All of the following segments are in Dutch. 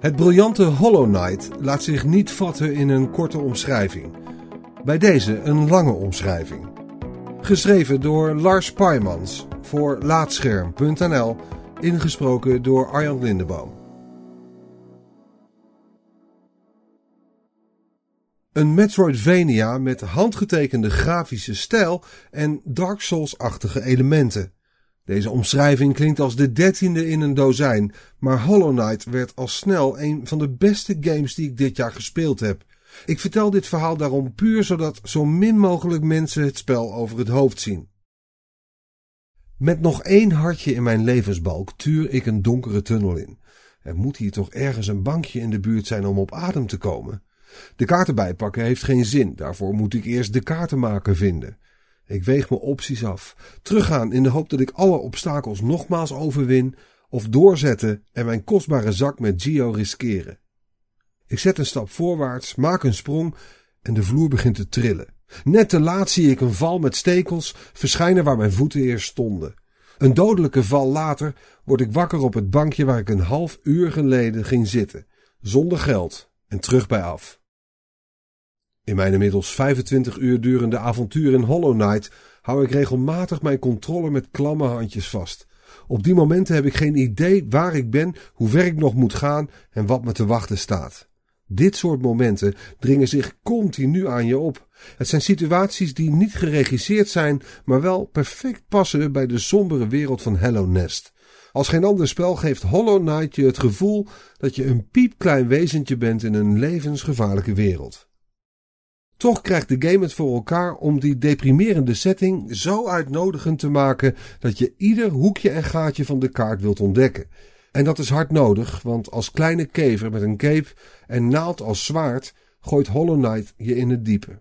Het briljante Hollow Knight laat zich niet vatten in een korte omschrijving. Bij deze een lange omschrijving. Geschreven door Lars Paimans voor Laatscherm.nl, ingesproken door Arjan Lindeboom. Een Metroidvania met handgetekende grafische stijl en Dark Souls-achtige elementen. Deze omschrijving klinkt als de dertiende in een dozijn, maar Hollow Knight werd al snel een van de beste games die ik dit jaar gespeeld heb. Ik vertel dit verhaal daarom puur zodat zo min mogelijk mensen het spel over het hoofd zien. Met nog één hartje in mijn levensbalk tuur ik een donkere tunnel in. Er moet hier toch ergens een bankje in de buurt zijn om op adem te komen. De kaarten bijpakken heeft geen zin, daarvoor moet ik eerst de kaartenmaker vinden. Ik weeg mijn opties af. Teruggaan in de hoop dat ik alle obstakels nogmaals overwin, of doorzetten en mijn kostbare zak met Gio riskeren. Ik zet een stap voorwaarts, maak een sprong en de vloer begint te trillen. Net te laat zie ik een val met stekels verschijnen waar mijn voeten eerst stonden. Een dodelijke val later word ik wakker op het bankje waar ik een half uur geleden ging zitten, zonder geld en terug bij af. In mijn inmiddels 25 uur durende avontuur in Hollow Knight hou ik regelmatig mijn controle met klamme handjes vast. Op die momenten heb ik geen idee waar ik ben, hoe ver ik nog moet gaan en wat me te wachten staat. Dit soort momenten dringen zich continu aan je op. Het zijn situaties die niet geregisseerd zijn, maar wel perfect passen bij de sombere wereld van Hello Nest. Als geen ander spel geeft Hollow Knight je het gevoel dat je een piepklein wezentje bent in een levensgevaarlijke wereld. Toch krijgt de game het voor elkaar om die deprimerende setting zo uitnodigend te maken dat je ieder hoekje en gaatje van de kaart wilt ontdekken. En dat is hard nodig, want als kleine kever met een cape en naald als zwaard gooit Hollow Knight je in het diepe.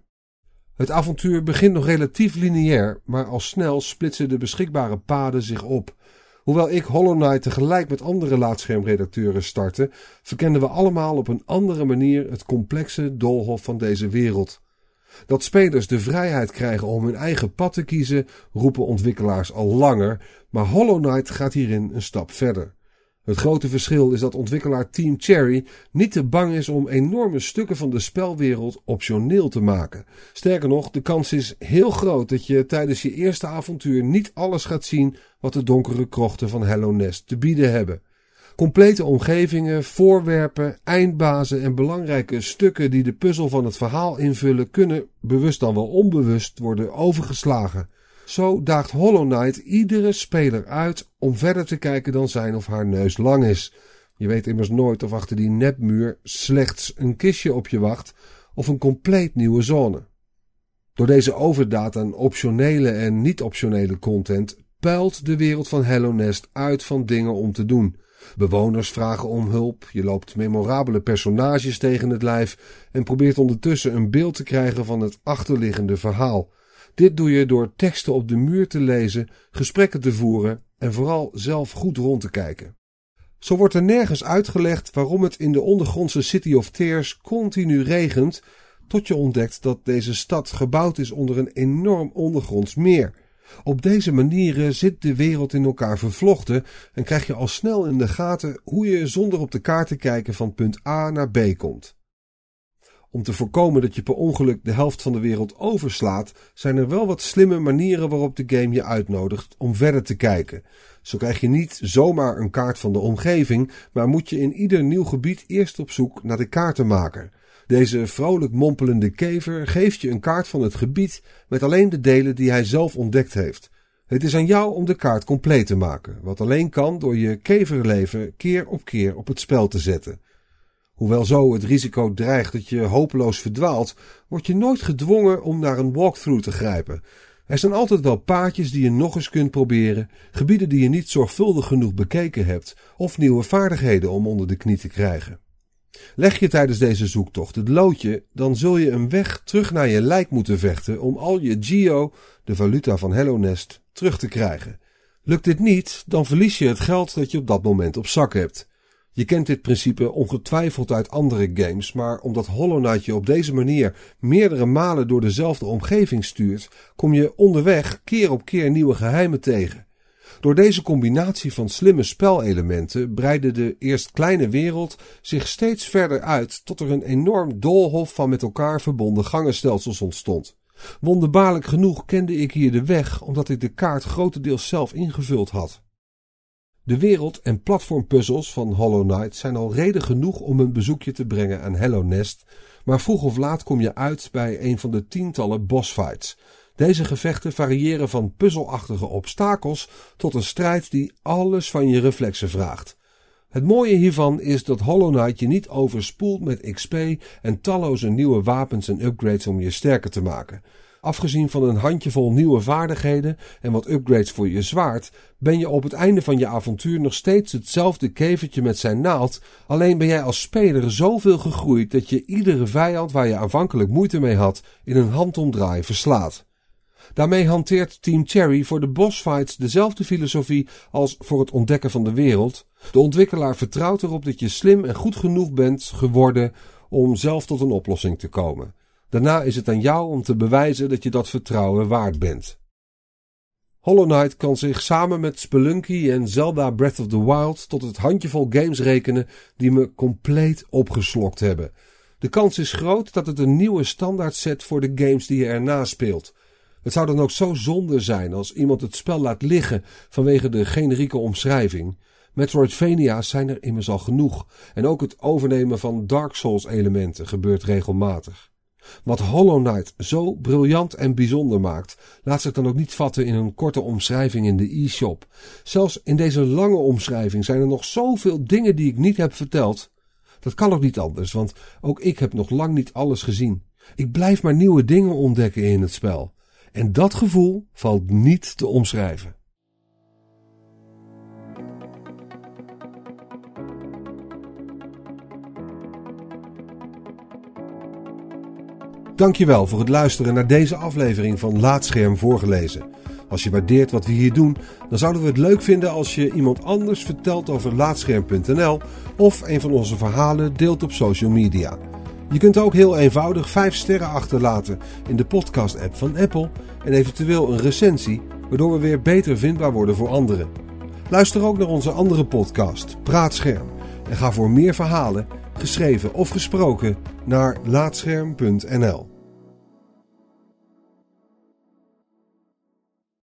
Het avontuur begint nog relatief lineair, maar al snel splitsen de beschikbare paden zich op. Hoewel ik Hollow Knight tegelijk met andere laatschermredacteuren startte, verkenden we allemaal op een andere manier het complexe doolhof van deze wereld. Dat spelers de vrijheid krijgen om hun eigen pad te kiezen, roepen ontwikkelaars al langer, maar Hollow Knight gaat hierin een stap verder. Het grote verschil is dat ontwikkelaar Team Cherry niet te bang is om enorme stukken van de spelwereld optioneel te maken. Sterker nog, de kans is heel groot dat je tijdens je eerste avontuur niet alles gaat zien wat de donkere krochten van Hello Nest te bieden hebben. Complete omgevingen, voorwerpen, eindbazen en belangrijke stukken die de puzzel van het verhaal invullen kunnen, bewust dan wel onbewust, worden overgeslagen. Zo daagt Hollow Knight iedere speler uit om verder te kijken dan zijn of haar neus lang is. Je weet immers nooit of achter die nepmuur slechts een kistje op je wacht of een compleet nieuwe zone. Door deze overdaad aan optionele en niet-optionele content puilt de wereld van Hello Nest uit van dingen om te doen. Bewoners vragen om hulp, je loopt memorabele personages tegen het lijf en probeert ondertussen een beeld te krijgen van het achterliggende verhaal. Dit doe je door teksten op de muur te lezen, gesprekken te voeren en vooral zelf goed rond te kijken. Zo wordt er nergens uitgelegd waarom het in de ondergrondse City of Tears continu regent, tot je ontdekt dat deze stad gebouwd is onder een enorm ondergronds meer. Op deze manieren zit de wereld in elkaar vervlochten en krijg je al snel in de gaten hoe je zonder op de kaart te kijken van punt A naar B komt. Om te voorkomen dat je per ongeluk de helft van de wereld overslaat, zijn er wel wat slimme manieren waarop de game je uitnodigt om verder te kijken. Zo krijg je niet zomaar een kaart van de omgeving, maar moet je in ieder nieuw gebied eerst op zoek naar de kaartenmaker. Deze vrolijk mompelende kever geeft je een kaart van het gebied met alleen de delen die hij zelf ontdekt heeft. Het is aan jou om de kaart compleet te maken, wat alleen kan door je keverleven keer op keer op het spel te zetten. Hoewel zo het risico dreigt dat je hopeloos verdwaalt, word je nooit gedwongen om naar een walkthrough te grijpen. Er zijn altijd wel paadjes die je nog eens kunt proberen, gebieden die je niet zorgvuldig genoeg bekeken hebt, of nieuwe vaardigheden om onder de knie te krijgen. Leg je tijdens deze zoektocht het loodje, dan zul je een weg terug naar je lijk moeten vechten om al je Geo, de valuta van Hello Nest, terug te krijgen. Lukt dit niet, dan verlies je het geld dat je op dat moment op zak hebt. Je kent dit principe ongetwijfeld uit andere games, maar omdat Hollow Knight je op deze manier meerdere malen door dezelfde omgeving stuurt, kom je onderweg keer op keer nieuwe geheimen tegen. Door deze combinatie van slimme spelelementen breidde de eerst kleine wereld zich steeds verder uit tot er een enorm doolhof van met elkaar verbonden gangenstelsels ontstond. Wonderbaarlijk genoeg kende ik hier de weg omdat ik de kaart grotendeels zelf ingevuld had. De wereld- en platformpuzzels van Hollow Knight zijn al reden genoeg om een bezoekje te brengen aan Hello Nest, maar vroeg of laat kom je uit bij een van de tientallen bossfights. Deze gevechten variëren van puzzelachtige obstakels tot een strijd die alles van je reflexen vraagt. Het mooie hiervan is dat Hollow Knight je niet overspoelt met XP en talloze nieuwe wapens en upgrades om je sterker te maken. Afgezien van een handjevol nieuwe vaardigheden en wat upgrades voor je zwaard, ben je op het einde van je avontuur nog steeds hetzelfde kevertje met zijn naald. Alleen ben jij als speler zoveel gegroeid dat je iedere vijand waar je aanvankelijk moeite mee had, in een handomdraai verslaat. Daarmee hanteert Team Cherry voor de bossfights dezelfde filosofie als voor het ontdekken van de wereld. De ontwikkelaar vertrouwt erop dat je slim en goed genoeg bent geworden om zelf tot een oplossing te komen. Daarna is het aan jou om te bewijzen dat je dat vertrouwen waard bent. Hollow Knight kan zich samen met Spelunky en Zelda Breath of the Wild tot het handjevol games rekenen die me compleet opgeslokt hebben. De kans is groot dat het een nieuwe standaard zet voor de games die je erna speelt. Het zou dan ook zo zonde zijn als iemand het spel laat liggen vanwege de generieke omschrijving. Metroidvania's zijn er immers al genoeg en ook het overnemen van Dark Souls elementen gebeurt regelmatig. Wat Hollow Knight zo briljant en bijzonder maakt, laat zich dan ook niet vatten in een korte omschrijving in de e-shop. Zelfs in deze lange omschrijving zijn er nog zoveel dingen die ik niet heb verteld. Dat kan ook niet anders, want ook ik heb nog lang niet alles gezien. Ik blijf maar nieuwe dingen ontdekken in het spel. En dat gevoel valt niet te omschrijven. Dankjewel voor het luisteren naar deze aflevering van Laatscherm voorgelezen. Als je waardeert wat we hier doen, dan zouden we het leuk vinden als je iemand anders vertelt over laatscherm.nl of een van onze verhalen deelt op social media. Je kunt ook heel eenvoudig 5 sterren achterlaten in de podcast-app van Apple en eventueel een recensie, waardoor we weer beter vindbaar worden voor anderen. Luister ook naar onze andere podcast, Praatscherm, en ga voor meer verhalen, geschreven of gesproken, naar laatscherm.nl.